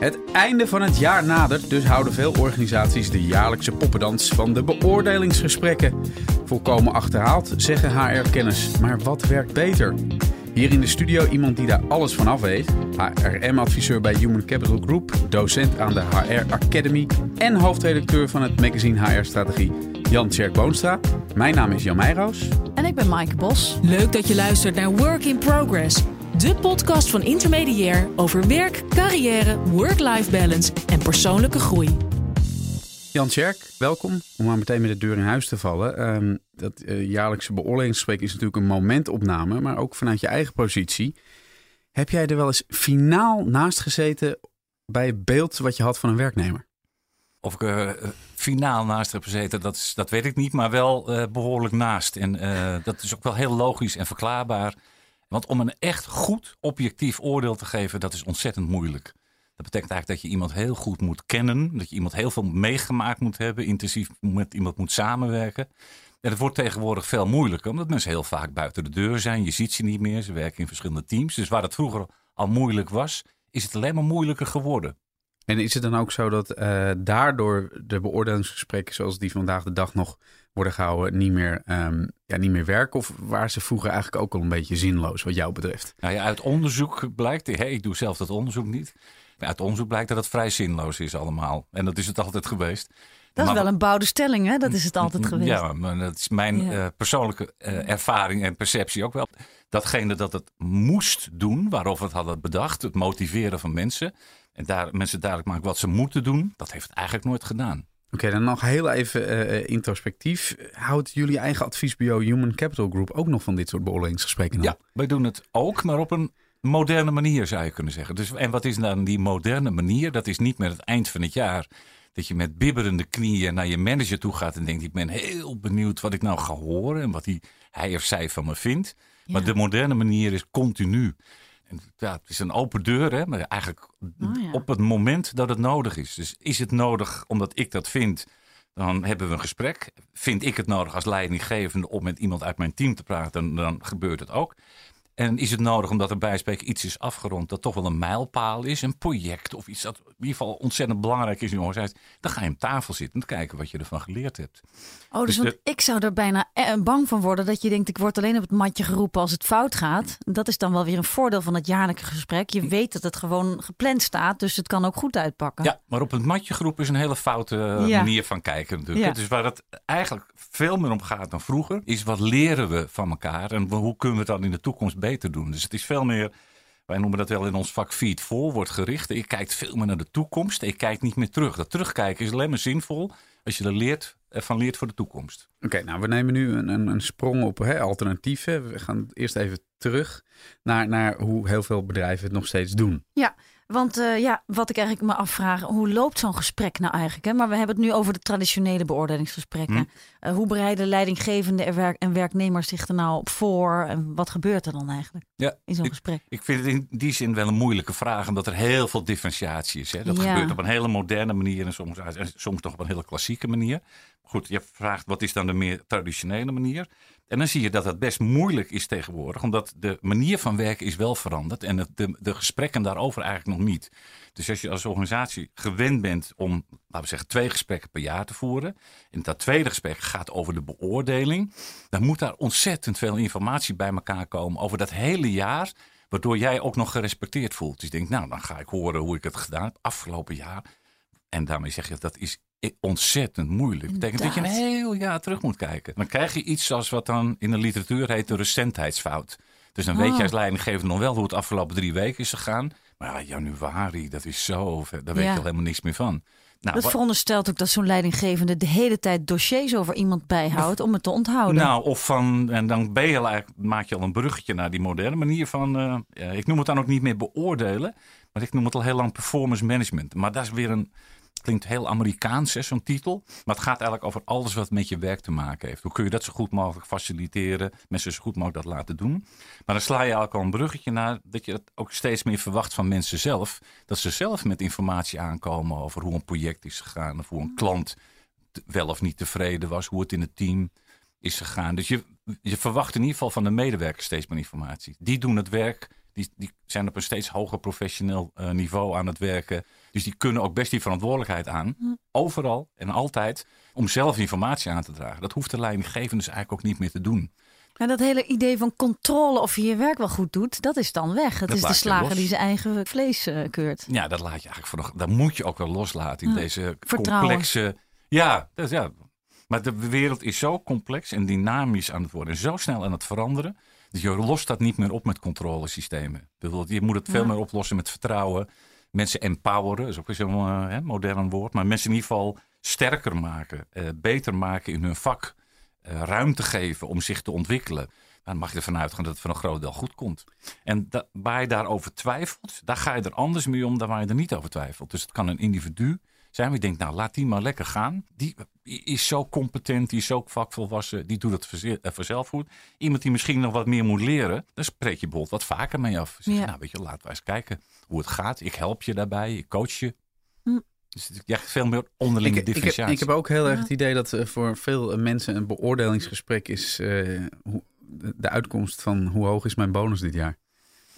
Het einde van het jaar nadert, dus houden veel organisaties de jaarlijkse poppendans van de beoordelingsgesprekken. Volkomen achterhaald, zeggen HR-kenners. Maar wat werkt beter? Hier in de studio iemand die daar alles van af weet. HRM-adviseur bij Human Capital Group, docent aan de HR Academy en hoofdredacteur van het magazine HR Strategie, Jan Tjerk Boonstra. Mijn naam is Jan Meijroos. En ik ben Maaike Bos. Leuk dat je luistert naar Work in Progress. De podcast van Intermediair over werk, carrière, work-life balance en persoonlijke groei. Jan Tjerk, welkom. Om maar meteen met de deur in huis te vallen. Ehm, dat uh, jaarlijkse beoordelingsgesprek is natuurlijk een momentopname, maar ook vanuit je eigen positie. Heb jij er wel eens finaal naast gezeten bij het beeld wat je had van een werknemer? Of ik er uh, finaal naast heb gezeten, dat, is, dat weet ik niet, maar wel uh, behoorlijk naast. En dat is ook wel heel logisch en verklaarbaar. Want om een echt goed objectief oordeel te geven, dat is ontzettend moeilijk. Dat betekent eigenlijk dat je iemand heel goed moet kennen. Dat je iemand heel veel meegemaakt moet hebben. Intensief met iemand moet samenwerken. En dat wordt tegenwoordig veel moeilijker. Omdat mensen heel vaak buiten de deur zijn. Je ziet ze niet meer. Ze werken in verschillende teams. Dus waar het vroeger al moeilijk was, is het alleen maar moeilijker geworden. En is het dan ook zo dat uh, daardoor de beoordelingsgesprekken zoals die vandaag de dag nog worden gehouden niet meer, um, ja, niet meer werken? Of waren ze vroeger eigenlijk ook al een beetje zinloos wat jou betreft? Nou ja, uit onderzoek blijkt, hey, ik doe zelf dat onderzoek niet. Uit onderzoek blijkt dat het vrij zinloos is allemaal. En dat is het altijd geweest. Dat is maar, wel een bouwde stelling, hè? Dat is het altijd geweest. Ja, maar dat is mijn ja. uh, persoonlijke uh, ervaring en perceptie ook wel. Datgene dat het moest doen, waarover het hadden bedacht, het motiveren van mensen. En daar mensen duidelijk maken wat ze moeten doen, dat heeft het eigenlijk nooit gedaan. Oké, okay, dan nog heel even uh, introspectief. Houdt jullie eigen adviesbureau Human Capital Group ook nog van dit soort beoordelingsgesprekken? Ja, wij doen het ook, maar op een moderne manier zou je kunnen zeggen. Dus, en wat is dan die moderne manier? Dat is niet meer het eind van het jaar dat je met bibberende knieën naar je manager toe gaat en denkt: Ik ben heel benieuwd wat ik nou ga horen en wat hij, hij of zij van me vindt. Ja. Maar de moderne manier is continu. En ja, het is een open deur, hè? maar eigenlijk oh, ja. op het moment dat het nodig is. Dus is het nodig omdat ik dat vind, dan hebben we een gesprek. Vind ik het nodig als leidinggevende om met iemand uit mijn team te praten, dan gebeurt het ook. En is het nodig omdat er bijspreken iets is afgerond dat toch wel een mijlpaal is, een project of iets dat in ieder geval ontzettend belangrijk is in organisatie, dan ga je om tafel zitten en kijken wat je ervan geleerd hebt. Oh, dus, dus want de... ik zou er bijna bang van worden dat je denkt ik word alleen op het matje geroepen als het fout gaat. Dat is dan wel weer een voordeel van het jaarlijke gesprek. Je weet dat het gewoon gepland staat, dus het kan ook goed uitpakken. Ja, maar op het matje geroepen is een hele foute ja. manier van kijken natuurlijk. Ja. Dus waar het eigenlijk veel meer om gaat dan vroeger, is wat leren we van elkaar en hoe kunnen we het dan in de toekomst beter doen. Dus het is veel meer, wij noemen dat wel in ons vak feed wordt gericht. Je kijkt veel meer naar de toekomst. Je kijkt niet meer terug. Dat terugkijken is alleen maar zinvol als je er leert, ervan leert voor de toekomst. Oké, okay, nou we nemen nu een, een, een sprong op hè, alternatieven. We gaan eerst even terug naar, naar hoe heel veel bedrijven het nog steeds doen. Ja, want uh, ja, wat ik eigenlijk me afvraag, hoe loopt zo'n gesprek nou eigenlijk? Hè? Maar we hebben het nu over de traditionele beoordelingsgesprekken. Hm. Uh, hoe bereiden leidinggevende en, werk en werknemers zich er nou op voor? En wat gebeurt er dan eigenlijk ja, in zo'n gesprek? Ik vind het in die zin wel een moeilijke vraag, omdat er heel veel differentiatie is. Hè? Dat ja. gebeurt op een hele moderne manier en soms, en soms toch op een hele klassieke manier. Goed, je vraagt wat is dan de meer traditionele manier? En dan zie je dat het best moeilijk is tegenwoordig, omdat de manier van werken is wel veranderd en het, de, de gesprekken daarover eigenlijk nog niet. Dus als je als organisatie gewend bent om, laten we zeggen, twee gesprekken per jaar te voeren, en dat tweede gesprek gaat over de beoordeling, dan moet daar ontzettend veel informatie bij elkaar komen over dat hele jaar, waardoor jij ook nog gerespecteerd voelt. Dus je denkt, nou, dan ga ik horen hoe ik het gedaan heb afgelopen jaar. En daarmee zeg je dat is ontzettend moeilijk. Dat betekent dat je een heel jaar terug moet kijken. Dan krijg je iets zoals wat dan in de literatuur heet de recentheidsfout. Dus dan oh. weet je als leidinggever nog wel hoe het afgelopen drie weken is gegaan. Maar ja, januari, dat is zo ver. Daar weet ja. je al helemaal niks meer van. Nou, dat veronderstelt ook dat zo'n leidinggevende de hele tijd dossiers over iemand bijhoudt om het te onthouden. Nou, of van, en dan ben je al, maak je al een bruggetje naar die moderne manier van, uh, ja, ik noem het dan ook niet meer beoordelen, maar ik noem het al heel lang performance management. Maar dat is weer een, klinkt heel Amerikaans, zo'n titel. Maar het gaat eigenlijk over alles wat met je werk te maken heeft. Hoe kun je dat zo goed mogelijk faciliteren, mensen zo goed mogelijk dat laten doen. Maar dan sla je eigenlijk al een bruggetje naar dat je dat ook steeds meer verwacht van mensen zelf. Dat ze zelf met informatie aankomen over hoe een project is gegaan of hoe een klant wel of niet tevreden was, hoe het in het team is gegaan. Dus je, je verwacht in ieder geval van de medewerkers steeds meer informatie. Die doen het werk Die, die zijn op een steeds hoger professioneel uh, niveau aan het werken. Dus die kunnen ook best die verantwoordelijkheid aan. Overal en altijd. Om zelf informatie aan te dragen. Dat hoeft de leidinggevende dus eigenlijk ook niet meer te doen. En dat hele idee van controle of je je werk wel goed doet, dat is dan weg. Het Dat is de slager die zijn eigen vlees eh, keurt. Ja, dat laat je eigenlijk voor nog. Dat moet je ook wel loslaten in Ja. deze Vertrouwen. complexe. Ja, dat, ja, maar de wereld is zo complex en dynamisch aan het worden. En zo snel aan het veranderen. Dus je lost dat niet meer op met controlesystemen. Je moet het veel Ja. meer oplossen met vertrouwen. Mensen empoweren, is ook weer zo'n eh, modern woord. Maar mensen in ieder geval sterker maken. eh, beter maken in hun vak. eh, ruimte geven om zich te ontwikkelen. Dan mag je ervan uitgaan dat het voor een groot deel goed komt. En waar je daarover twijfelt, daar ga je er anders mee om dan waar je er niet over twijfelt. Dus het kan een individu zijn waar je denkt, nou laat die maar lekker gaan. Die is zo competent, die is zo vakvolwassen, die doet het eh, vanzelf goed. Iemand die misschien nog wat meer moet leren, dan spreek je bijvoorbeeld wat vaker mee af. Zeg, je, Ja. Nou weet je, laten we eens kijken hoe het gaat. Ik help je daarbij, ik coach je. Hm. Dus het is echt veel meer onderlinge Ik, ik, heb, differentiatie. ik heb ook heel erg het idee dat eh, voor veel eh, mensen een beoordelingsgesprek is eh, hoe, de uitkomst van hoe hoog is mijn bonus dit jaar?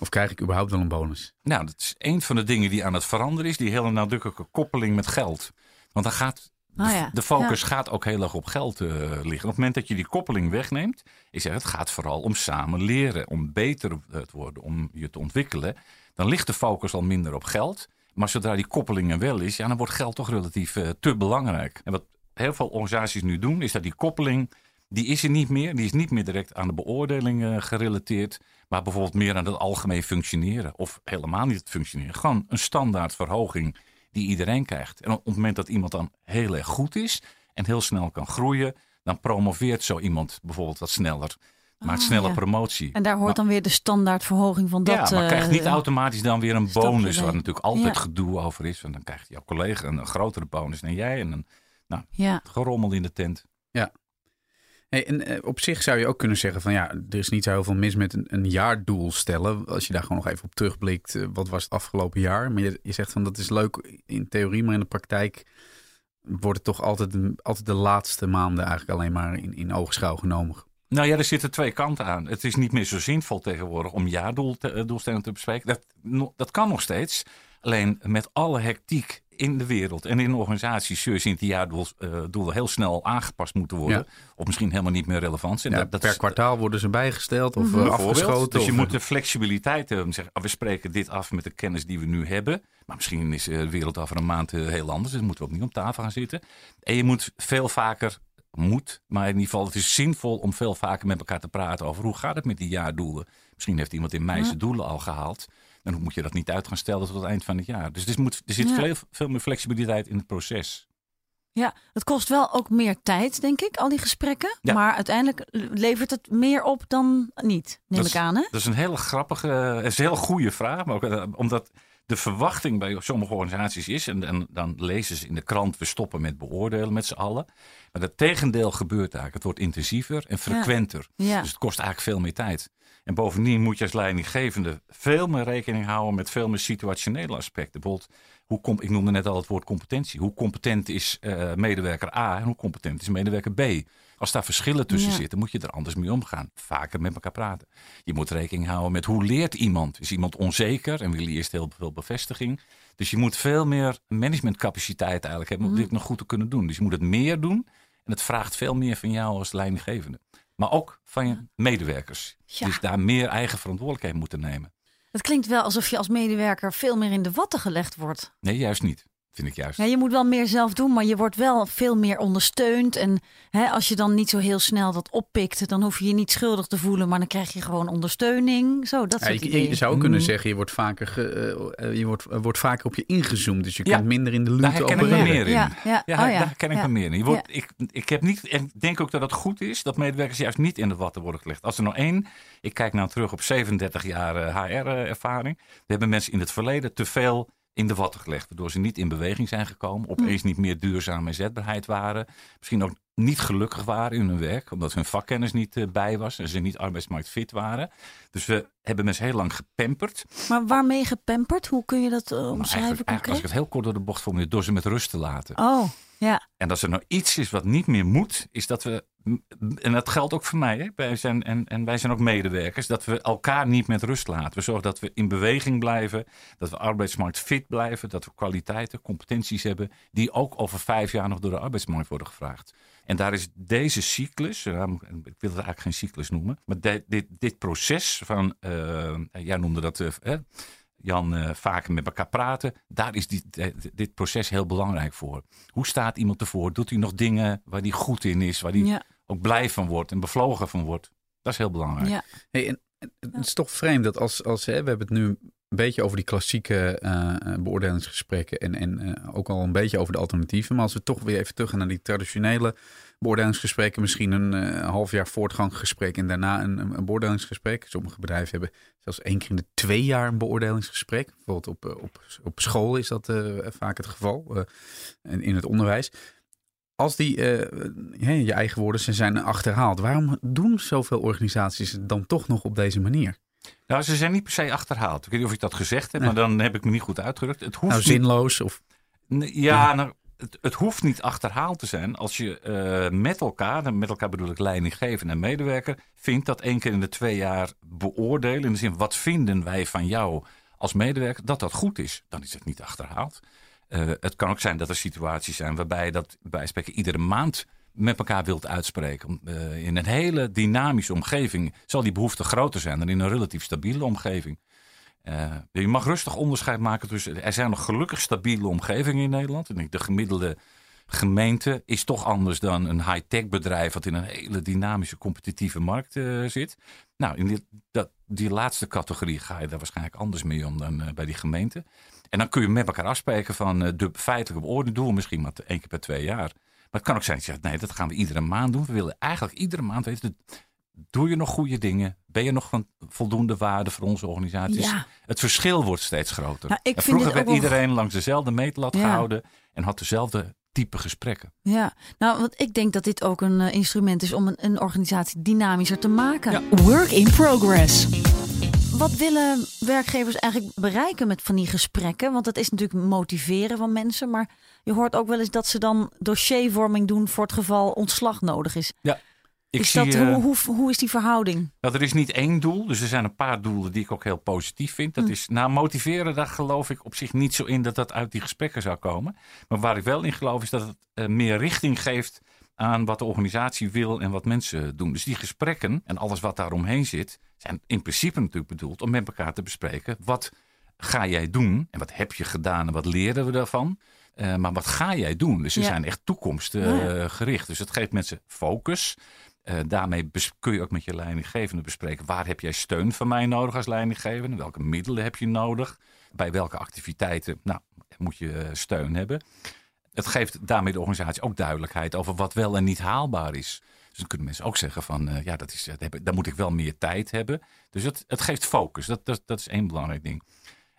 Of krijg ik überhaupt wel een bonus? Nou, dat is een van de dingen die aan het veranderen is. Die hele nadrukkelijke koppeling met geld. Want dan gaat de, Ah ja, de focus gaat ook heel erg op geld eh, liggen. Op het moment dat je die koppeling wegneemt. Ik zeg, het gaat vooral om samen leren. Om beter te worden. Om je te ontwikkelen. Dan ligt de focus al minder op geld. Maar zodra die koppeling er wel is. Ja, dan wordt geld toch relatief eh, te belangrijk. En wat heel veel organisaties nu doen. Is dat die koppeling. Die is er niet meer. Die is niet meer direct aan de beoordeling eh, gerelateerd. Maar bijvoorbeeld meer aan het algemeen functioneren. Of helemaal niet het functioneren. Gewoon een standaard verhoging die iedereen krijgt. En op het moment dat iemand dan heel erg goed is en heel snel kan groeien, dan promoveert zo iemand bijvoorbeeld wat sneller. Maakt Ah, snelle ja. promotie. En daar hoort Maar- dan weer de standaardverhoging van dat. ja, maar krijgt niet eh, automatisch dan weer een bonus, waar natuurlijk altijd Ja. gedoe over is. Want dan krijgt jouw collega een, een grotere bonus dan jij en een Ja, gerommel in de tent. En eh, op zich zou je ook kunnen zeggen van ja, er is niet zo heel veel mis met een, een jaardoel stellen. Als je daar gewoon nog even op terugblikt, eh, wat was het afgelopen jaar? Maar je, zegt van dat is leuk in theorie, maar in de praktijk wordt het toch altijd, altijd de laatste maanden eigenlijk alleen maar in, in oogschouw genomen. Nou ja, er zitten twee kanten aan. Het is niet meer zo zinvol tegenwoordig om jaardoelstellingen te bespreken. Dat, dat kan nog steeds. Alleen met alle hectiek in de wereld en in organisaties je zien dat die jaardoelen heel snel aangepast moeten worden. Of misschien helemaal niet meer relevant zijn. Ja, dat, dat per is- kwartaal worden ze bijgesteld of eh, afgeschoten. Dus je moet de flexibiliteit hebben. Zeggen, ah, we spreken dit af met de kennis die we nu hebben. Maar misschien is eh, de wereld over een maand eh, heel anders. Dus dan moeten we ook niet om tafel gaan zitten. En je moet veel vaker, moet, maar in ieder geval het is zinvol om veel vaker met elkaar te praten over hoe gaat het met die jaardoelen. Misschien heeft iemand in mei zijn doelen al gehaald. Dan moet je dat niet uit gaan stellen tot het eind van het jaar. Dus er, moet, er zit Ja. veel, veel meer flexibiliteit in het proces. ja, het kost wel ook meer tijd, denk ik, al die gesprekken. Ja. Maar uiteindelijk levert het meer op dan niet, neem Dat ik aan. Hè? Dat is een hele grappige, is een heel goede vraag. Maar ook, eh, omdat de verwachting bij sommige organisaties is, en, en dan lezen ze in de krant, we stoppen met beoordelen met z'n allen. Maar het tegendeel gebeurt eigenlijk. Het wordt intensiever en frequenter. Ja. Dus het kost eigenlijk veel meer tijd. En bovendien moet je als leidinggevende veel meer rekening houden met veel meer situationele aspecten. Bijvoorbeeld, hoe kom, ik noemde net al het woord competentie. Hoe competent is eh, medewerker A en hoe competent is medewerker B? Als daar verschillen tussen Ja. zitten, moet je er anders mee omgaan. Vaker met elkaar praten. Je moet rekening houden met hoe leert iemand. Is iemand onzeker en wil hij eerst heel veel bevestiging? Dus je moet veel meer managementcapaciteit eigenlijk hebben om Mhm. dit nog goed te kunnen doen. Dus je moet het meer doen en het vraagt veel meer van jou als leidinggevende. Maar ook van je medewerkers. Ja. Dus daar meer eigen verantwoordelijkheid moeten nemen. Het klinkt wel alsof je als medewerker veel meer in de watten gelegd wordt. Nee, juist niet. Vind ik juist. Ja, je moet wel meer zelf doen, maar je wordt wel veel meer ondersteund. En hè, als je dan niet zo heel snel dat oppikt, dan hoef je je niet schuldig te voelen, maar dan krijg je gewoon ondersteuning. Zo, dat Ja, soort je, zou kunnen Mm. zeggen, je wordt vaker, ge- eh, eh, je wordt, er wordt vaker op je ingezoomd. Dus je Ja, kunt minder in de Daar luwte herken ik me opereren. meer in. Ja, ja, Ja, oh ja, daar ken ik ja. me meer in. Je wordt, ik, ik heb niet, en ik denk ook dat het goed is dat medewerkers juist niet in de watten worden gelegd. Als er nou één, ik kijk nou terug op 37 jaar HR-ervaring, hebben mensen in het verleden te veel in de watten gelegd. Waardoor ze niet in beweging zijn gekomen, opeens niet meer duurzame inzetbaarheid waren. Misschien ook niet gelukkig waren in hun werk, omdat hun vakkennis niet eh, bij was en ze niet arbeidsmarktfit waren. Dus we hebben mensen heel lang gepamperd. Maar waarmee gepamperd? Hoe kun je dat eh, Maar omschrijven eigenlijk, eigenlijk, als ik het heel kort door de bocht formuleer, door ze met rust te laten. Oh, ja. En als er nou iets is wat niet meer moet, is dat we en dat geldt ook voor mij. Hè? Wij zijn, en, en wij zijn ook medewerkers. Dat we elkaar niet met rust laten. We zorgen dat we in beweging blijven. Dat we arbeidsmarkt fit blijven. Dat we kwaliteiten, competenties hebben. Die ook over vijf jaar nog door de arbeidsmarkt worden gevraagd. En daar is deze cyclus, ik wil het eigenlijk geen cyclus noemen. Maar dit, dit, proces van, uh, jij noemde dat, uh, Jan, uh, vaker met elkaar praten. Daar is die, dit proces heel belangrijk voor. Hoe staat iemand ervoor? Doet hij nog dingen waar hij goed in is? Waar hij ook blij van wordt en bevlogen van wordt? Dat is heel belangrijk. Ja. Hey, en, het is toch vreemd dat als, als hè, we hebben het nu een beetje over die klassieke uh, beoordelingsgesprekken en, en ook al een beetje over de alternatieven. Maar als we toch weer even terug gaan naar die traditionele beoordelingsgesprekken, misschien een uh, half jaar voortgangsgesprek en daarna een, een, beoordelingsgesprek. Sommige bedrijven hebben zelfs één keer in de twee jaar een beoordelingsgesprek. Bijvoorbeeld op, eh, op, op school is dat uh, vaak het geval, en in het onderwijs. Als die, je eigen woorden, ze zijn achterhaald, waarom doen zoveel organisaties het dan toch nog op deze manier? Nou, ze zijn niet per se achterhaald. Ik weet niet of ik dat gezegd heb, maar dan heb ik me niet goed uitgedrukt. Het hoeft nou, zinloos of... Ja, ja. Nou, het, hoeft niet achterhaald te zijn als je uh, met elkaar, met elkaar bedoel ik leidinggevende en medewerker, vindt dat één keer in de twee jaar beoordelen, in de zin wat vinden wij van jou als medewerker, dat dat goed is. Dan is het niet achterhaald. Uh, het kan ook zijn dat er situaties zijn waarbij je dat bij spreken iedere maand met elkaar wilt uitspreken. Uh, in een hele dynamische omgeving zal die behoefte groter zijn dan in een relatief stabiele omgeving. Uh, je mag rustig onderscheid maken tussen. Er zijn nog gelukkig stabiele omgevingen in Nederland. En de gemiddelde gemeente is toch anders dan een high-tech bedrijf. wat in een hele dynamische, competitieve markt uh, zit. Nou, in die, dat, die laatste categorie ga je daar waarschijnlijk anders mee om dan uh, bij die gemeente. En dan kun je met elkaar afspreken van de feitelijke beoordeling doen misschien maar één keer per twee jaar. Maar het kan ook zijn dat je zegt, nee, dat gaan we iedere maand doen. We willen eigenlijk iedere maand weten, Doe je nog goede dingen? Ben je nog van voldoende waarde voor onze organisaties? Ja. Het verschil wordt steeds groter. Nou, en vroeger werd iedereen langs dezelfde meetlat gehouden en had dezelfde type gesprekken. Ja, nou, want ik denk dat dit ook een uh, instrument is om een, een, organisatie dynamischer te maken. Ja. Work in progress. Wat willen werkgevers eigenlijk bereiken met van die gesprekken? Want dat is natuurlijk motiveren van mensen, maar je hoort ook wel eens dat ze dan dossiervorming doen voor het geval ontslag nodig is. Ja. Ik is dat, hoe, hoe, hoe, is die verhouding? Dat er is niet één doel. Dus er zijn een paar doelen die ik ook heel positief vind. Dat hm. is, nou, motiveren, daar geloof ik op zich niet zo in dat dat uit die gesprekken zou komen. Maar waar ik wel in geloof is dat het uh, meer richting geeft aan wat de organisatie wil en wat mensen doen. Dus die gesprekken en alles wat daaromheen zit, zijn in principe natuurlijk bedoeld om met elkaar te bespreken. Wat ga jij doen en wat heb je gedaan en wat leren we daarvan? Uh, maar wat ga jij doen? Dus ze zijn echt toekomstgericht. Uh, Dus het geeft mensen focus. Uh, daarmee kun je ook met je leidinggevende bespreken. Waar heb jij steun van mij nodig als leidinggevende? Welke middelen heb je nodig? Bij welke activiteiten nou, moet je eh, steun hebben? Het geeft daarmee de organisatie ook duidelijkheid over wat wel en niet haalbaar is. Dus dan kunnen mensen ook zeggen van uh, ja, dat is, daar moet ik wel meer tijd hebben. Dus het, het geeft focus. Dat, dat, dat is één belangrijk ding.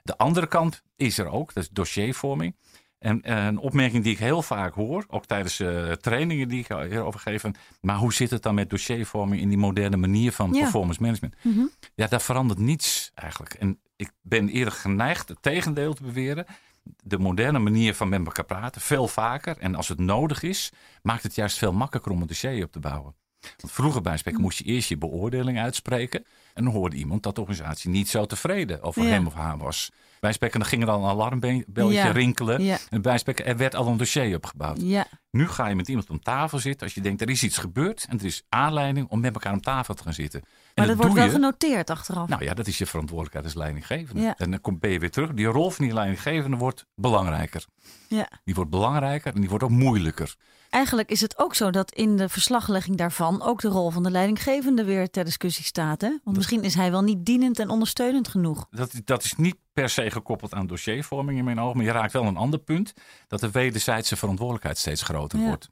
De andere kant is er ook, dat is dossiervorming. En, een opmerking die ik heel vaak hoor, ook tijdens uh, trainingen die ik hierover geef. Maar hoe zit het dan met dossiervorming in die moderne manier van performance management? Mhm. Ja, daar verandert niets eigenlijk. En ik ben eerder geneigd het tegendeel te beweren. De moderne manier van met elkaar praten, veel vaker. En als het nodig is, maakt het juist veel makkelijker om een dossier op te bouwen. Want vroeger bij spreken moest je eerst je beoordeling uitspreken. En dan hoorde iemand dat de organisatie niet zo tevreden over hem of haar was. Bij spreken, dan ging er al een alarmbelletje rinkelen. En er werd al een dossier opgebouwd. Ja. Nu ga je met iemand om tafel zitten als je denkt er is iets gebeurd en er is aanleiding om met elkaar om tafel te gaan zitten. Maar dat, wordt wel genoteerd achteraf. Nou ja, dat is je verantwoordelijkheid als leidinggevende. En dan kom, ben je weer terug. Die rol van die leidinggevende wordt belangrijker. Ja. Die wordt belangrijker en die wordt ook moeilijker. Eigenlijk is het ook zo dat in de verslaglegging daarvan ook de rol van de leidinggevende weer ter discussie staat. Hè? Want misschien is hij wel niet dienend en ondersteunend genoeg. Dat, dat is niet per se gekoppeld aan dossiervorming in mijn ogen. Maar je raakt wel een ander punt. Dat de wederzijdse verantwoordelijkheid steeds groter wordt.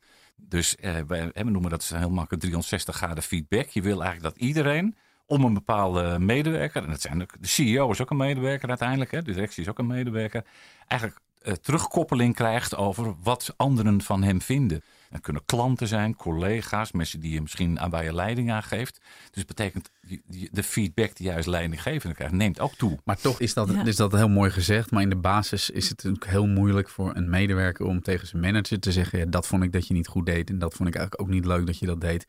Dus eh, we, noemen dat heel makkelijk 360 graden feedback. Je wil eigenlijk dat iedereen om een bepaalde medewerker, en dat zijn ook, de CEO is ook een medewerker uiteindelijk, hè, de directie is ook een medewerker, eigenlijk eh, terugkoppeling krijgt over wat anderen van hem vinden. Dat kunnen klanten zijn, collega's, mensen die je misschien aan bij je leiding aangeeft. Dus dat betekent de feedback die je als leidinggevende krijgt, neemt ook toe. Maar toch is dat, is dat heel mooi gezegd. Maar in de basis is het natuurlijk heel moeilijk voor een medewerker om tegen zijn manager te zeggen: ja, dat vond ik dat je niet goed deed. En dat vond ik eigenlijk ook niet leuk dat je dat deed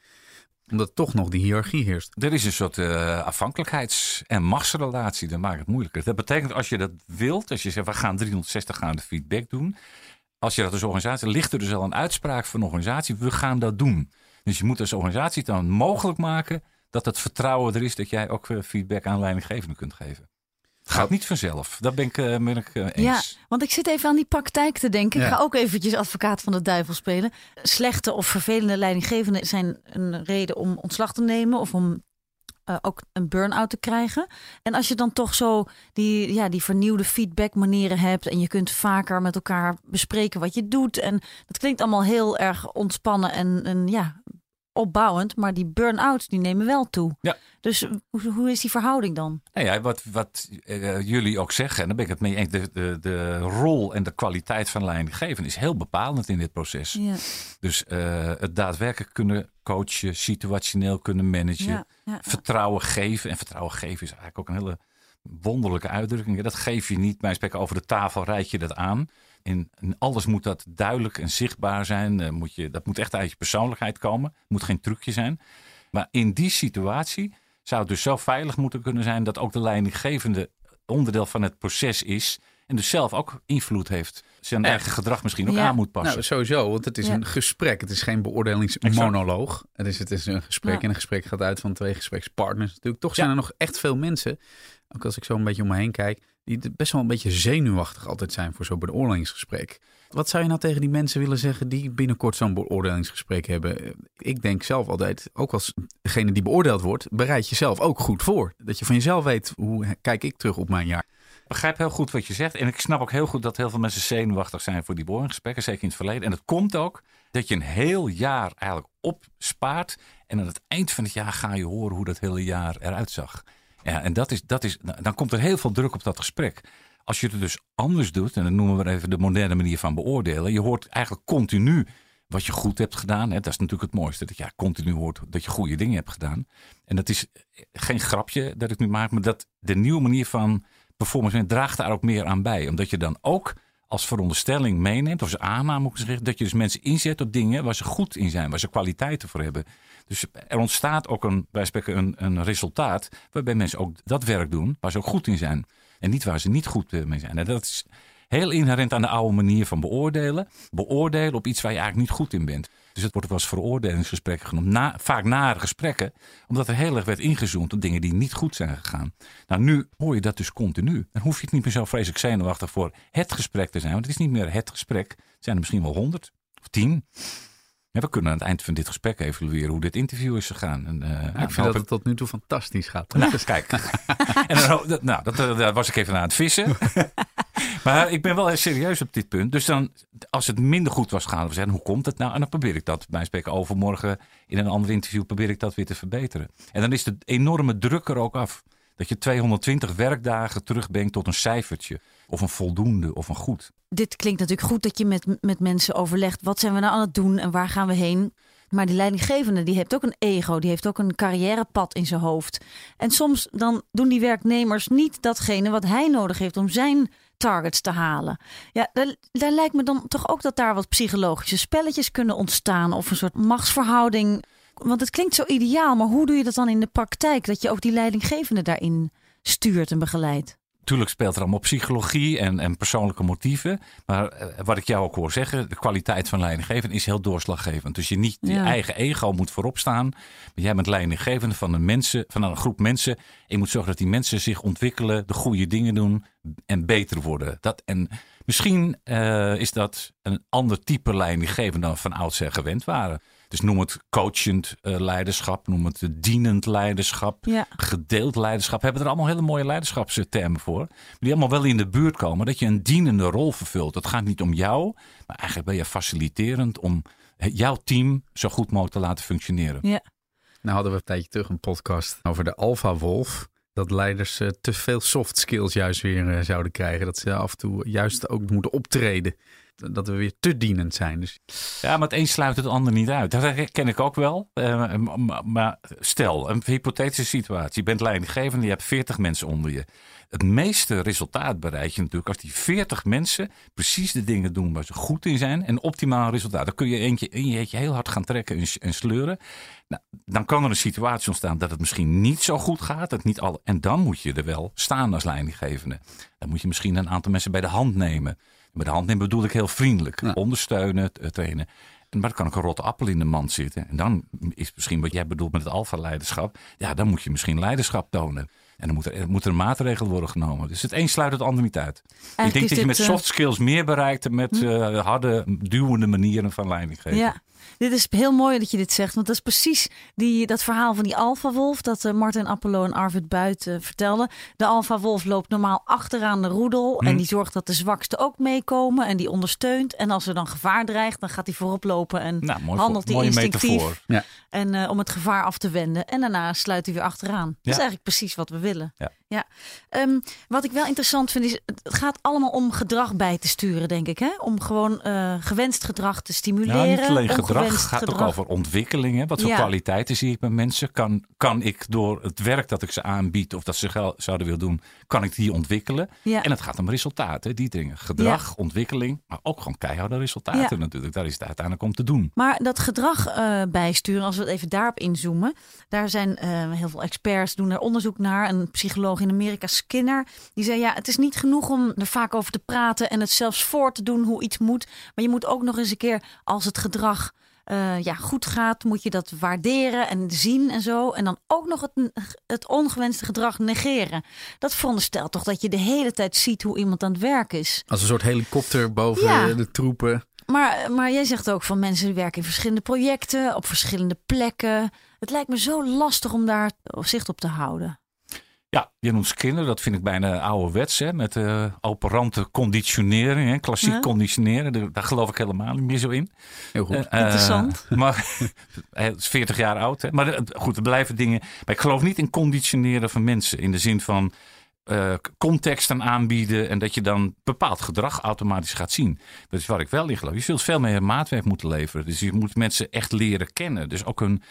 omdat toch nog die hiërarchie heerst. Er is een soort uh, afhankelijkheids- en machtsrelatie. Dat maakt het moeilijker. Dat betekent als je dat wilt, als je zegt we gaan 360 graden feedback doen. Als je dat als organisatie, ligt er dus al een uitspraak van een organisatie. We gaan dat doen. Dus je moet als organisatie dan mogelijk maken dat het vertrouwen er is dat jij ook eh, feedback aan leidinggevenden kunt geven. Het gaat niet vanzelf. Dat ben ik, uh, ben ik uh, eens. Ja, want ik zit even aan die praktijk te denken. Ik ga ook eventjes advocaat van de duivel spelen. Slechte of vervelende leidinggevenden zijn een reden om ontslag te nemen of om uh, ook een burn-out te krijgen. En als je dan toch zo die, ja, die vernieuwde feedback manieren hebt en je kunt vaker met elkaar bespreken wat je doet. En dat klinkt allemaal heel erg ontspannen en, en ja, opbouwend, maar die burn-outs die nemen wel toe. Ja. Dus hoe, hoe is die verhouding dan? Nou ja, wat, wat uh, jullie ook zeggen, en daar ben ik het mee eens, de, de, de rol en de kwaliteit van leidinggeven is heel bepalend in dit proces. Ja. Dus uh, het daadwerkelijk kunnen coachen, situationeel kunnen managen, ja, ja, vertrouwen geven. En vertrouwen geven is eigenlijk ook een hele wonderlijke uitdrukking. Dat geef je niet bij spreken over de tafel, rijd je dat aan. In, in, alles moet dat duidelijk en zichtbaar zijn. Uh, moet je, dat moet echt uit je persoonlijkheid komen. Het moet geen trucje zijn. Maar in die situatie zou het dus zo veilig moeten kunnen zijn dat ook de leidinggevende onderdeel van het proces is. En dus zelf ook invloed heeft. Zijn eigen gedrag misschien ook aan moet passen. Nou, sowieso, want het is ja. een gesprek. Het is geen beoordelingsmonoloog. Het is, het is een gesprek. Ja. En een gesprek gaat uit van twee gesprekspartners natuurlijk. Toch zijn er nog echt veel mensen, ook als ik zo een beetje om me heen kijk, die best wel een beetje zenuwachtig altijd zijn voor zo'n beoordelingsgesprek. Wat zou je nou tegen die mensen willen zeggen die binnenkort zo'n beoordelingsgesprek hebben? Ik denk zelf altijd, ook als degene die beoordeeld wordt, bereid jezelf ook goed voor. Dat je van jezelf weet, hoe kijk ik terug op mijn jaar? Ik begrijp heel goed wat je zegt. En ik snap ook heel goed dat heel veel mensen zenuwachtig zijn voor die beoordelingsgesprekken, zeker in het verleden. En het komt ook dat je een heel jaar eigenlijk opspaart. En aan het eind van het jaar ga je horen hoe dat hele jaar eruit zag. Ja, en dat is, dat is, dan komt er heel veel druk op dat gesprek. Als je het dus anders doet, en dan noemen we even de moderne manier van beoordelen. Je hoort eigenlijk continu wat je goed hebt gedaan. Hè. Dat is natuurlijk het mooiste. Dat je continu hoort dat je goede dingen hebt gedaan. En dat is geen grapje dat ik nu maak, maar dat de nieuwe manier van performance draagt daar ook meer aan bij. Omdat je dan ook als veronderstelling meeneemt, of als aanname moet ik zeggen, dat je dus mensen inzet op dingen waar ze goed in zijn, waar ze kwaliteiten voor hebben. Dus er ontstaat ook een, bij spreken een, een resultaat waarbij mensen ook dat werk doen waar ze ook goed in zijn. En niet waar ze niet goed mee zijn. En dat is heel inherent aan de oude manier van beoordelen. Beoordelen op iets waar je eigenlijk niet goed in bent. Dus het wordt ook wel eens veroordelingsgesprekken genoemd. Na, vaak nare gesprekken, omdat er heel erg werd ingezoomd op dingen die niet goed zijn gegaan. Nou, nu hoor je dat dus continu. Dan hoef je het niet meer zo vreselijk zenuwachtig voor het gesprek te zijn. Want het is niet meer het gesprek. Het zijn er misschien wel honderd of tien. Ja, we kunnen aan het eind van dit gesprek evalueren hoe dit interview is gegaan. En, uh, ik vind dat het tot nu toe fantastisch gaat. Nou, dus kijk. en dan, nou, dat, daar was ik even aan het vissen. maar ik ben wel serieus op dit punt. Dus dan, als het minder goed was gaan zeggen, hoe komt het nou? En dan probeer ik dat bij spreken overmorgen in een ander interview probeer ik dat weer te verbeteren. En dan is de enorme druk er ook af. Dat je 220 werkdagen terugbrengt tot een cijfertje. Of een voldoende of een goed. Dit klinkt natuurlijk goed dat je met, met mensen overlegt. Wat zijn we nou aan het doen en waar gaan we heen? Maar die leidinggevende die heeft ook een ego, die heeft ook een carrièrepad in zijn hoofd. En soms dan doen die werknemers niet datgene wat hij nodig heeft om zijn targets te halen. Ja, daar, lijkt me dan toch ook dat daar wat psychologische spelletjes kunnen ontstaan of een soort machtsverhouding. Want het klinkt zo ideaal, maar hoe doe je dat dan in de praktijk? Dat je ook die leidinggevende daarin stuurt en begeleidt? Tuurlijk speelt er allemaal psychologie en, en persoonlijke motieven. Maar uh, wat ik jou ook hoor zeggen, de kwaliteit van leidinggeven is heel doorslaggevend. Dus je niet je ja. eigen ego moet voorop staan. Maar jij bent leidinggevende van een, mensen, van een groep mensen. En je moet zorgen dat die mensen zich ontwikkelen, de goede dingen doen en beter worden. Dat, en misschien uh, is dat een ander type leidinggeven dan van oudsher gewend waren. Dus noem het coachend uh, leiderschap, noem het dienend leiderschap, ja. gedeeld leiderschap. We hebben er allemaal hele mooie leiderschapstermen voor. Die allemaal wel in de buurt komen. Dat je een dienende rol vervult. Het gaat niet om jou, maar eigenlijk ben je faciliterend om jouw team zo goed mogelijk te laten functioneren. Ja. Nou hadden we een tijdje terug een podcast over de Alpha Wolf. Dat leiders uh, te veel soft skills juist weer uh, zouden krijgen. Dat ze af en toe juist ook moeten optreden. Dat we weer te dienend zijn. Dus... Ja, maar het een sluit het ander niet uit. Dat ken ik ook wel. Uh, maar stel, een hypothetische situatie. Je bent leidinggevende, je hebt 40 mensen onder je. Het meeste resultaat bereik je natuurlijk als die 40 mensen precies de dingen doen waar ze goed in zijn en optimaal resultaat. Dan kun je eentje, eentje heel hard gaan trekken en, en sleuren. Nou, dan kan er een situatie ontstaan dat het misschien niet zo goed gaat. Dat niet alle, en dan moet je er wel staan als leidinggevende. Dan moet je misschien een aantal mensen bij de hand nemen. Bij de hand nemen bedoel ik heel vriendelijk. Ondersteunen, trainen. Maar er kan ook een rotte appel in de mand zitten. En dan is misschien wat jij bedoelt met het alfa-leiderschap. Ja, dan moet je misschien leiderschap tonen. En dan moet er, moet er een maatregel worden genomen. Dus het een sluit het ander niet uit. ik denk dat je met eh, soft skills meer bereikt dan met hm? uh, harde, duwende manieren van leiding geven. Ja. Dit is heel mooi dat je dit zegt. Want dat is precies die, dat verhaal van die Alpha-wolf. Dat uh, Martin Apollo en Arvid Buit uh, vertelden. De Alpha-wolf loopt normaal achteraan de roedel. En hm. die zorgt dat de zwakste ook meekomen. En die ondersteunt. En als er dan gevaar dreigt, dan gaat hij voorop lopen. En nou, mooi, handelt hij instinctief. Ja. En uh, om het gevaar af te wenden. En daarna sluit hij weer achteraan. Dat is eigenlijk precies wat we willen. Ja. Ja, um, wat ik wel interessant vind is, het gaat allemaal om gedrag bij te sturen, denk ik. Hè? Om gewoon uh, gewenst gedrag te stimuleren. Nou, niet alleen gedrag, het gaat ook over ontwikkelingen. Wat voor kwaliteiten zie ik bij mensen? Kan, kan ik door het werk dat ik ze aanbied of dat ze zouden willen doen, kan ik die ontwikkelen? Ja. En het gaat om resultaten, die dingen. Gedrag, ontwikkeling, maar ook gewoon keiharde resultaten natuurlijk. Daar is het uiteindelijk om te doen. Maar dat gedrag uh, bijsturen, als we het even daarop inzoomen. Daar zijn uh, heel veel experts, doen er onderzoek naar. Een psycholoog in Amerika, Skinner, die zei: Ja, het is niet genoeg om er vaak over te praten en het zelfs voor te doen hoe iets moet. Maar je moet ook nog eens een keer, als het gedrag uh, ja, goed gaat, moet je dat waarderen en zien en zo. En dan ook nog het, het ongewenste gedrag negeren. Dat veronderstelt toch dat je de hele tijd ziet hoe iemand aan het werk is. Als een soort helikopter boven de troepen. Maar, maar jij zegt ook van mensen die werken in verschillende projecten, op verschillende plekken. Het lijkt me zo lastig om daar zicht op te houden. Ja, je noemt Skinner, dat vind ik bijna ouderwets, hè, met uh, operante conditionering, hè, klassiek conditioneren. Daar geloof ik helemaal niet meer zo in. Heel goed. Uh, Interessant. Maar het is 40 jaar oud. Hè. Maar goed, er blijven dingen. Maar ik geloof niet in conditioneren van mensen. In de zin van uh, context aanbieden en dat je dan bepaald gedrag automatisch gaat zien. Dat is waar ik wel in geloof. Je zult veel meer maatwerk moeten leveren. Dus je moet mensen echt leren kennen. Dus ook hun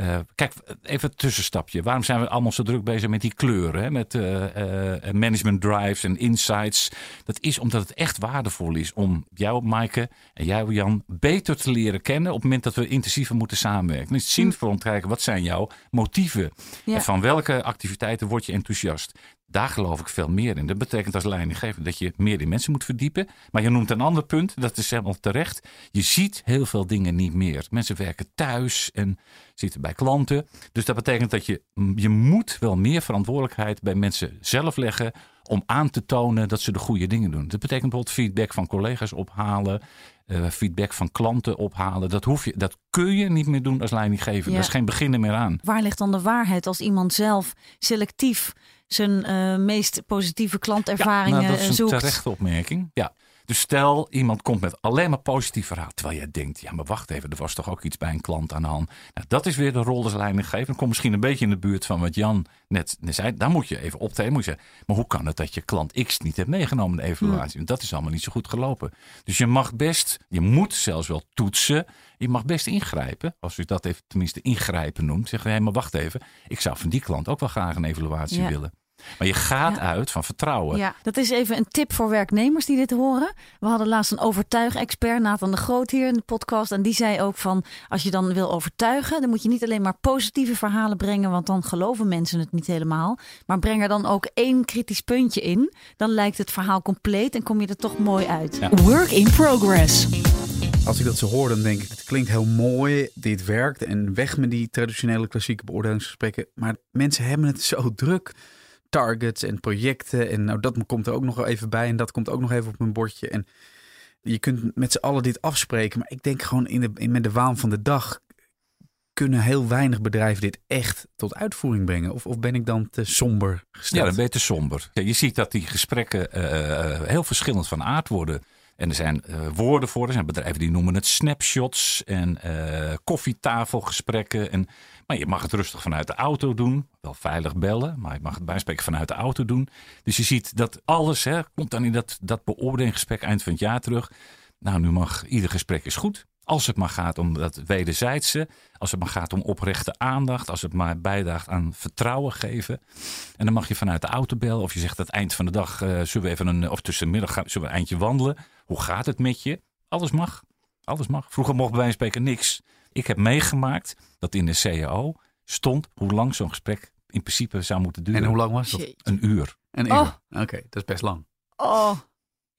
uh, kijk, even een tussenstapje. Waarom zijn we allemaal zo druk bezig met die kleuren? Hè? Met uh, uh, management drives en insights. Dat is omdat het echt waardevol is om jou, Maaike, en jou, Jan, beter te leren kennen op het moment dat we intensiever moeten samenwerken. Dan is het zinvol om te kijken, wat zijn jouw motieven? En van welke activiteiten word je enthousiast? Daar geloof ik veel meer in. Dat betekent als leidinggever dat je meer in mensen moet verdiepen. Maar je noemt een ander punt, dat is helemaal terecht. Je ziet heel veel dingen niet meer. Mensen werken thuis en zitten bij klanten. Dus dat betekent dat je, je moet wel meer verantwoordelijkheid bij mensen zelf leggen om aan te tonen dat ze de goede dingen doen. Dat betekent bijvoorbeeld feedback van collega's ophalen, uh, feedback van klanten ophalen. Dat, hoef je, dat kun je niet meer doen als leidinggever. Ja. Er is geen beginnen meer aan. Waar ligt dan de waarheid als iemand zelf selectief zijn uh, meest positieve klantervaringen ja, nou, dat is een terechte opmerking. Ja. Dus stel, iemand komt met alleen maar positief verhaal. Terwijl jij denkt, ja, maar wacht even, er was toch ook iets bij een klant aan de hand. Nou, dat is weer de rol als leidinggever. Dan komt misschien een beetje in de buurt van wat Jan net, zei. Daar moet je even optreden. Moet je zeggen, maar hoe kan het dat je klant X niet hebt meegenomen in de evaluatie? Want dat is allemaal niet zo goed gelopen. Dus je mag best, je moet zelfs wel toetsen. Je mag best ingrijpen. Als u dat even tenminste ingrijpen noemt. Zeggen, hé, maar wacht even. Ik zou van die klant ook wel graag een evaluatie willen. Maar je gaat uit van vertrouwen. Ja, dat is even een tip voor werknemers die dit horen. We hadden laatst een overtuigexpert, Nathan de Groot, hier in de podcast. En die zei ook van, als je dan wil overtuigen, dan moet je niet alleen maar positieve verhalen brengen, want dan geloven mensen het niet helemaal. Maar breng er dan ook één kritisch puntje in. Dan lijkt het verhaal compleet en kom je er toch mooi uit. Work in progress. Als ik dat zo hoor, dan denk ik, het klinkt heel mooi, dit werkt. En weg met die traditionele klassieke beoordelingsgesprekken. Maar mensen hebben het zo druk targets en projecten. En nou, dat komt er ook nog even bij. En dat komt ook nog even op mijn bordje. En je kunt met z'n allen dit afspreken. Maar ik denk gewoon in de, in, met de waan van de dag kunnen heel weinig bedrijven dit echt tot uitvoering brengen? Of, of ben ik dan te somber gesteld? Ja, dan ben te somber. Je ziet dat die gesprekken uh, heel verschillend van aard worden. En er zijn uh, woorden voor. Er zijn bedrijven die noemen het snapshots en uh, koffietafelgesprekken. En, maar je mag het rustig vanuit de auto doen. Wel veilig bellen, maar je mag het bijspreken vanuit de auto doen. Dus je ziet dat alles hè, komt dan in dat, dat beoordelingsgesprek eind van het jaar terug. Nou, nu mag ieder gesprek is goed. Als het maar gaat om dat wederzijdse, als het maar gaat om oprechte aandacht, als het maar bijdraagt aan vertrouwen geven. En dan mag je vanuit de auto bellen of je zegt aan het eind van de dag, uh, zullen we even een, of tussenmiddag gaan, zullen we een eindje wandelen. Hoe gaat het met je? Alles mag. Alles mag. Vroeger mocht bij wijze van spreken niks. Ik heb meegemaakt dat in de CAO stond hoe lang zo'n gesprek in principe zou moeten duren. En hoe lang was dat? Een uur. Een uur. Oh. Oké, dat is best lang. Oh.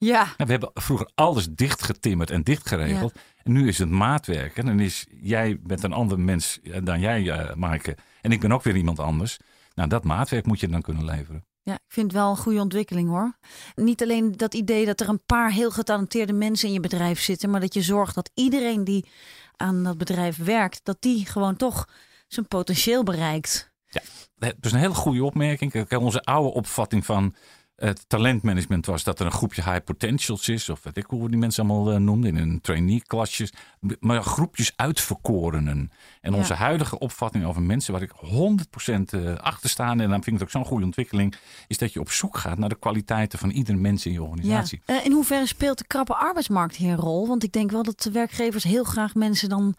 Ja. We hebben vroeger alles dichtgetimmerd en dichtgeregeld. En nu is het maatwerk. En dan is jij bent een ander mens dan jij, uh, Maaike. En ik ben ook weer iemand anders. Nou, dat maatwerk moet je dan kunnen leveren. Ja, ik vind het wel een goede ontwikkeling hoor. Niet alleen dat idee dat er een paar heel getalenteerde mensen in je bedrijf zitten, maar dat je zorgt dat iedereen die aan dat bedrijf werkt, dat die gewoon toch zijn potentieel bereikt. Ja, dat is een hele goede opmerking. Onze oude opvatting van het talentmanagement was dat er een groepje high potentials is, of weet ik hoe we die mensen allemaal uh, noemden, in een trainee-klasjes, maar groepjes uitverkorenen. En onze huidige opvatting over mensen, waar ik 100% eh, achter sta, en dan vind ik het ook zo'n goede ontwikkeling, is dat je op zoek gaat naar de kwaliteiten van ieder mens in je organisatie. Ja. Uh, in hoeverre speelt de krappe arbeidsmarkt hier een rol? Want ik denk wel dat de werkgevers heel graag mensen dan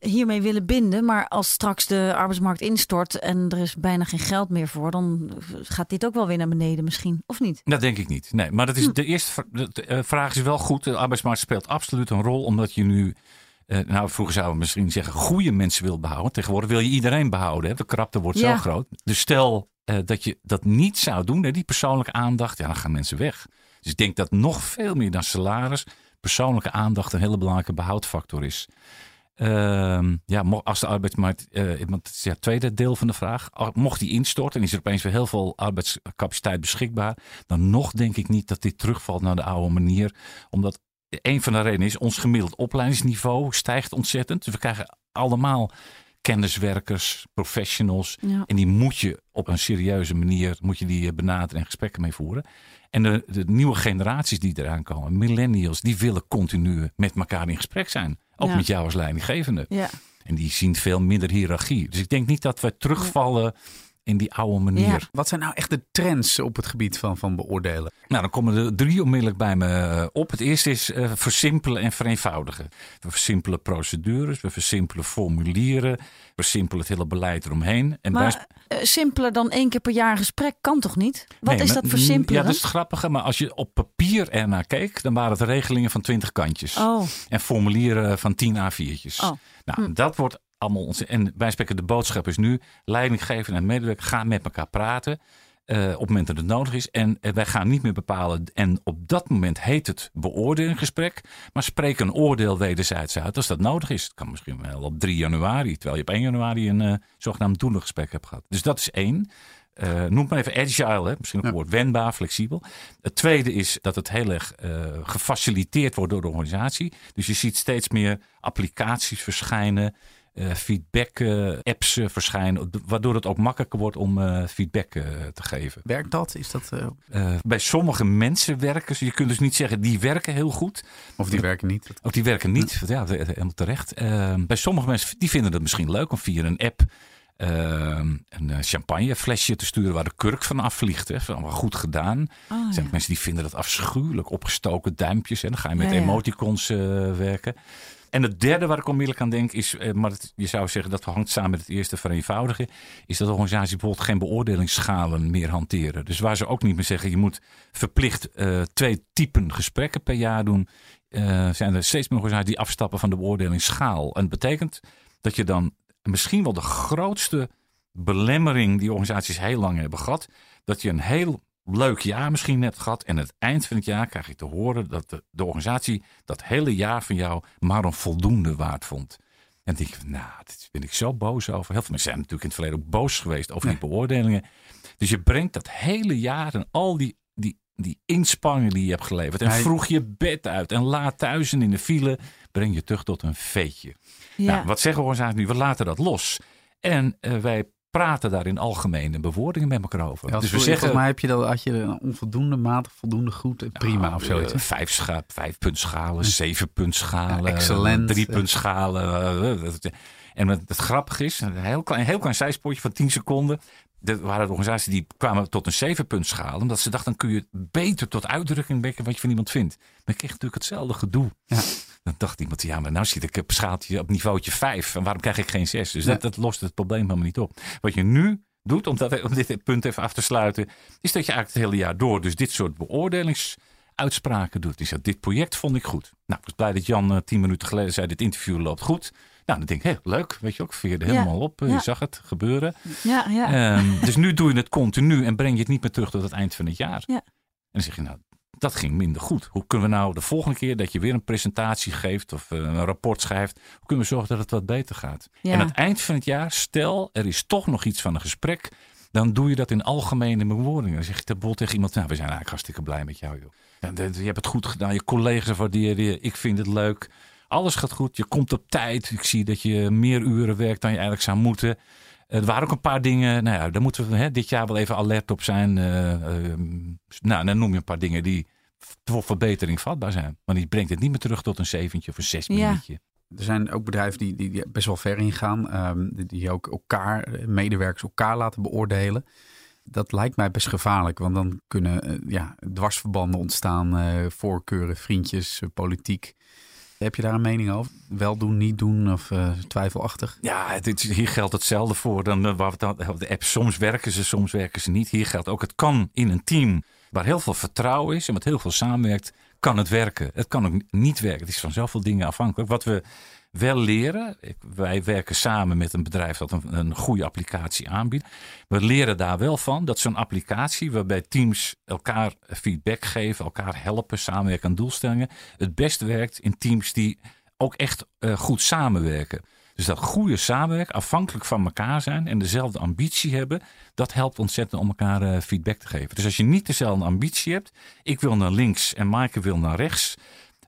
hiermee willen binden. Maar als straks de arbeidsmarkt instort en er is bijna geen geld meer voor, dan gaat dit ook wel weer naar beneden misschien, of niet? Dat denk ik niet. Nee, maar dat is hm. de eerste de eh, vraag is wel goed. De arbeidsmarkt speelt absoluut een rol, omdat je nu. Uh, nou, vroeger zouden we misschien zeggen goede mensen wil behouden. Tegenwoordig wil je iedereen behouden. Hè? De krapte wordt zo groot. Dus stel uh, dat je dat niet zou doen, hè, die persoonlijke aandacht, ja, dan gaan mensen weg. Dus ik denk dat nog veel meer dan salaris persoonlijke aandacht een hele belangrijke behoudfactor is. Uh, ja, als de arbeidsmarkt, uh, want het is het tweede deel van de vraag, mocht die instorten en is er opeens weer heel veel arbeidscapaciteit beschikbaar, dan nog denk ik niet dat dit terugvalt naar de oude manier. Omdat een van de redenen is, ons gemiddeld opleidingsniveau stijgt ontzettend. Dus we krijgen allemaal kenniswerkers, professionals. En die moet je op een serieuze manier moet je die benaderen en gesprekken mee voeren. En de, de nieuwe generaties die eraan komen, millennials, die willen continu met elkaar in gesprek zijn. Ook met jou als leidinggevende. Ja. En die zien veel minder hiërarchie. Dus ik denk niet dat we terugvallen in die oude manier. Wat zijn nou echt de trends op het gebied van, van beoordelen? Nou, dan komen er drie onmiddellijk bij me eh, op. Het eerste is uh, versimpelen en vereenvoudigen. We versimpelen procedures, we versimpelen formulieren, we versimpelen het hele beleid eromheen. En maar uh, simpeler dan één keer per jaar een gesprek kan toch niet? Wat is dat versimpelen? Ja, dat is het grappige. Maar als je op papier ernaar keek, dan waren het regelingen van 20 kantjes. Oh. En formulieren van 10 A4'tjes. Oh. Nou, hm. dat wordt allemaal onze. En wij spreken de boodschap is nu: leidinggever en medewerker gaan met elkaar praten. Uh, op het moment dat het nodig is. En uh, wij gaan niet meer bepalen. En op dat moment heet het beoordelingsgesprek. Maar spreek een oordeel wederzijds uit als dat nodig is. Het kan misschien wel op 3 januari. Terwijl je op 1 januari een uh, zogenaamd doelengesprek hebt gehad. Dus dat is één. noem maar even agile, hè? misschien ook een woord wendbaar, flexibel. Het tweede is dat het heel erg gefaciliteerd wordt door de organisatie. Dus je ziet steeds meer applicaties verschijnen. Uh, feedback-apps uh, verschijnen, waardoor het ook makkelijker wordt om uh, feedback te geven. Werkt dat? Is dat bij sommige mensen werken ze. Je kunt dus niet zeggen die werken heel goed. Of die werken niet. Of die werken niet. Ja, helemaal terecht. bij sommige mensen die vinden het misschien leuk om via een app een champagneflesje te sturen waar de kurk van afvliegt. Hè. Van, wel goed gedaan. Oh, er zijn ja. mensen die vinden dat afschuwelijk. Opgestoken duimpjes. En dan ga je met Ja, ja. emoticons werken. En het derde waar ik onmiddellijk aan denk is, eh, maar je zou zeggen dat hangt samen met het eerste vereenvoudigen, is dat organisaties bijvoorbeeld geen beoordelingsschalen meer hanteren. Dus waar ze ook niet meer zeggen, je moet verplicht eh, twee typen gesprekken per jaar doen, eh, zijn er steeds meer organisaties die afstappen van de beoordelingsschaal. En dat betekent dat je dan misschien wel de grootste belemmering die organisaties heel lang hebben gehad, dat je een heel leuk jaar misschien net gehad. En aan het eind van het jaar krijg je te horen dat de, de organisatie dat hele jaar van jou maar een voldoende waard vond. En denk je, nou, dit ben ik zo boos over. Heel veel mensen zijn natuurlijk in het verleden ook boos geweest over die beoordelingen. Dus je brengt dat hele jaar en al die, die, die inspanningen die je hebt geleverd. En Hij- vroeg je bed uit en laat thuis en in de file, breng je terug tot een veetje. Ja. Nou, wat zeggen organisaties nu? We laten dat los. En eh, wij praten daar in algemene bewoordingen met elkaar over. Ja, dus we zeggen, volgens mij heb je dat, had je een onvoldoende matig, voldoende goed, prima ja, of zoiets. Uh, vijf, scha vijf puntschalen, zeven puntschalen, ja, excellent. drie puntschalen. Uh, en het, het grappige is, een heel klein, heel klein zijspoortje van 10 seconden. Er waren organisaties die kwamen tot een zevenpuntschaal. Omdat ze dachten, dan kun je beter tot uitdrukking brengen wat je van iemand vindt. Maar ik kreeg natuurlijk hetzelfde gedoe. Ja. Dan dacht iemand, ja, maar nou zit ik op schaaltje op niveautje 5. En waarom krijg ik geen 6? Dus dat, dat lost het probleem helemaal niet op. Wat je nu doet, om, dat, om dit punt even af te sluiten, is dat je eigenlijk het hele jaar door dus dit soort beoordelingsuitspraken doet. Die zegt, dit project vond ik goed. Nou, ik was blij dat Jan uh, tien minuten geleden zei, dit interview loopt goed. Nou, dan denk ik, hé, leuk, weet je ook, veerde helemaal op. Je zag het gebeuren. Ja, ja. Um, dus nu doe je het continu en breng je het niet meer terug tot het eind van het jaar. Ja. En dan zeg je, nou, dat ging minder goed. Hoe kunnen we nou de volgende keer dat je weer een presentatie geeft of uh, een rapport schrijft, hoe kunnen we zorgen dat het wat beter gaat? Ja. En aan het eind van het jaar, stel er is toch nog iets van een gesprek, dan doe je dat in algemene bewoordingen. Dan zeg je bijvoorbeeld tegen iemand, nou, we zijn eigenlijk hartstikke blij met jou, joh. Je hebt het goed gedaan, je collega's waarderen je, ik vind het leuk. Alles gaat goed, je komt op tijd. Ik zie dat je meer uren werkt dan je eigenlijk zou moeten. Er waren ook een paar dingen, nou ja, daar moeten we hè, dit jaar wel even alert op zijn. Uh, uh, nou, dan noem je een paar dingen die voor verbetering vatbaar zijn. Maar die brengt het niet meer terug tot een zeventje of een zes minuutje. Ja. Er zijn ook bedrijven die, die best wel ver ingaan. Um, die ook elkaar, medewerkers elkaar laten beoordelen. Dat lijkt mij best gevaarlijk. Want dan kunnen uh, ja, dwarsverbanden ontstaan. uh, voorkeuren, vriendjes, politiek. Heb je daar een mening over? Wel doen, niet doen of uh, twijfelachtig? Ja, het, hier geldt hetzelfde voor dan uh, waar we het hadden. De app. Soms werken ze, soms werken ze niet. Hier geldt ook, het kan in een team waar heel veel vertrouwen is en met heel veel samenwerkt, kan het werken. Het kan ook niet werken. Het is van zoveel dingen afhankelijk. Wat we wel leren, wij werken samen met een bedrijf dat een, een goede applicatie aanbiedt. We leren daar wel van dat zo'n applicatie waarbij teams elkaar feedback geven, elkaar helpen, samenwerken aan doelstellingen, het best werkt in teams die ook echt uh, goed samenwerken. Dus dat goede samenwerken, afhankelijk van elkaar zijn en dezelfde ambitie hebben, dat helpt ontzettend om elkaar uh, feedback te geven. Dus als je niet dezelfde ambitie hebt, ik wil naar links en Maaike wil naar rechts,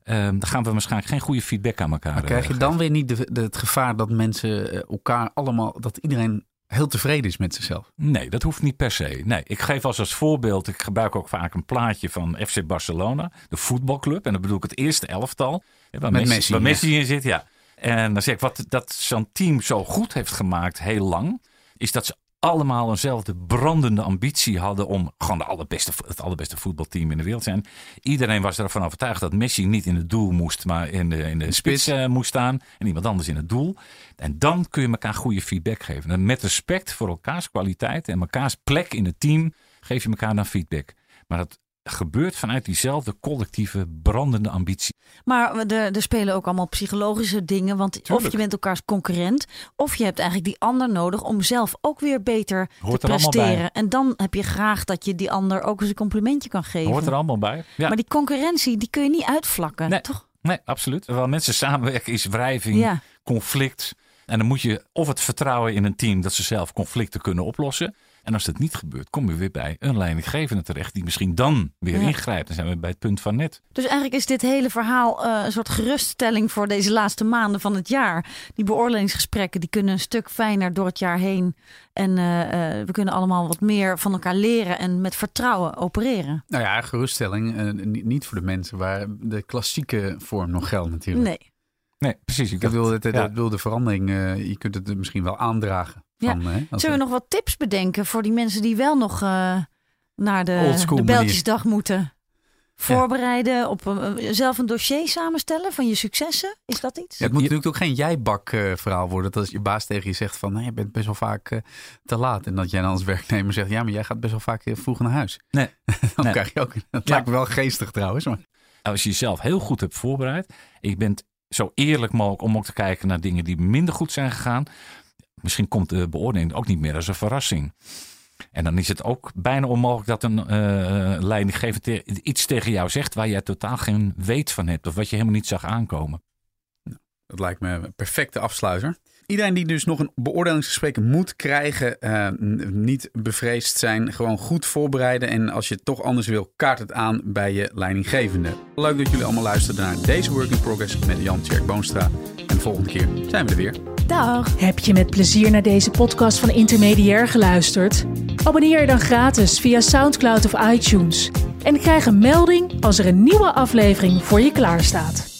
um, dan gaan we waarschijnlijk geen goede feedback aan elkaar Maar krijg je uh, dan weer niet de, de, het gevaar dat mensen elkaar allemaal, dat iedereen heel tevreden is met zichzelf? Nee, dat hoeft niet per se. Nee, ik geef als, als voorbeeld, ik gebruik ook vaak een plaatje van FC Barcelona, de voetbalclub. En dan bedoel ik het eerste elftal. Waar met Messi, Messi, waar. Messi in zit, ja. En dan zeg ik, wat dat zo'n team zo goed heeft gemaakt, heel lang, is dat ze allemaal eenzelfde brandende ambitie hadden om gewoon de allerbeste, het allerbeste voetbalteam in de wereld te zijn. Iedereen was ervan overtuigd dat Messi niet in het doel moest, maar in de, in de spits uh, moest staan. En iemand anders in het doel. En dan kun je elkaar goede feedback geven. En met respect voor elkaars kwaliteit en elkaars plek in het team geef je elkaar dan feedback. Maar dat gebeurt vanuit diezelfde collectieve brandende ambitie. Maar er, er spelen ook allemaal psychologische dingen. Want Tuurlijk. of je bent elkaars concurrent, of je hebt eigenlijk die ander nodig om zelf ook weer beter Hoort te er presteren. En dan heb je graag dat je die ander ook eens een complimentje kan geven. Hoort er allemaal bij. Ja. Maar die concurrentie, die kun je niet uitvlakken, Nee. toch? Nee, absoluut. Terwijl mensen samenwerken is wrijving, Ja. conflict. En dan moet je of het vertrouwen in een team dat ze zelf conflicten kunnen oplossen. En als dat niet gebeurt, kom je weer bij een leidinggevende terecht die misschien dan weer Ja. ingrijpt. Dan zijn we bij het punt van net. Dus eigenlijk is dit hele verhaal eh, een soort geruststelling voor deze laatste maanden van het jaar. Die beoordelingsgesprekken die kunnen een stuk fijner door het jaar heen. En eh, eh, we kunnen allemaal wat meer van elkaar leren en met vertrouwen opereren. Nou ja, geruststelling. eh, niet, voor de mensen waar de klassieke vorm nog geldt natuurlijk. Nee. Nee, precies. Ik dacht, wil, het, ja. dat wil de verandering, eh, je kunt het misschien wel aandragen. Ja. Van, hè, als Zullen we er- nog wat tips bedenken voor die mensen die wel nog eh, naar de, de. Beltjesdag moeten? Voorbereiden, op een, zelf een dossier samenstellen van je successen? Is dat iets? Ja, het moet natuurlijk ook geen jijbak eh, verhaal worden. Dat als je baas tegen je zegt van, nee, je bent best wel vaak eh, te laat. En dat jij dan als werknemer zegt, ja, maar jij gaat best wel vaak eh, vroeg naar huis. Nee. dan Nee. krijg je ook, dat Ja. lijkt me wel geestig trouwens. Maar. Als je jezelf heel goed hebt voorbereid. En je bent zo eerlijk mogelijk om ook te kijken naar dingen die minder goed zijn gegaan. Misschien komt de beoordeling ook niet meer als een verrassing. En dan is het ook bijna onmogelijk dat een te- iets tegen jou zegt waar jij totaal geen weet van hebt. Of wat je helemaal niet zag aankomen. Dat lijkt me een perfecte afsluiter. Iedereen die dus nog een beoordelingsgesprek moet krijgen, eh, niet bevreesd zijn, gewoon goed voorbereiden. En als je het toch anders wil, kaart het aan bij je leidinggevende. Leuk dat jullie allemaal luisteren naar deze Work in Progress met Jan Tjerk Boonstra. En de volgende keer zijn we er weer. Dag. Heb je met plezier naar deze podcast van Intermediair geluisterd? Abonneer je dan gratis via SoundCloud of iTunes. En krijg een melding als er een nieuwe aflevering voor je klaarstaat.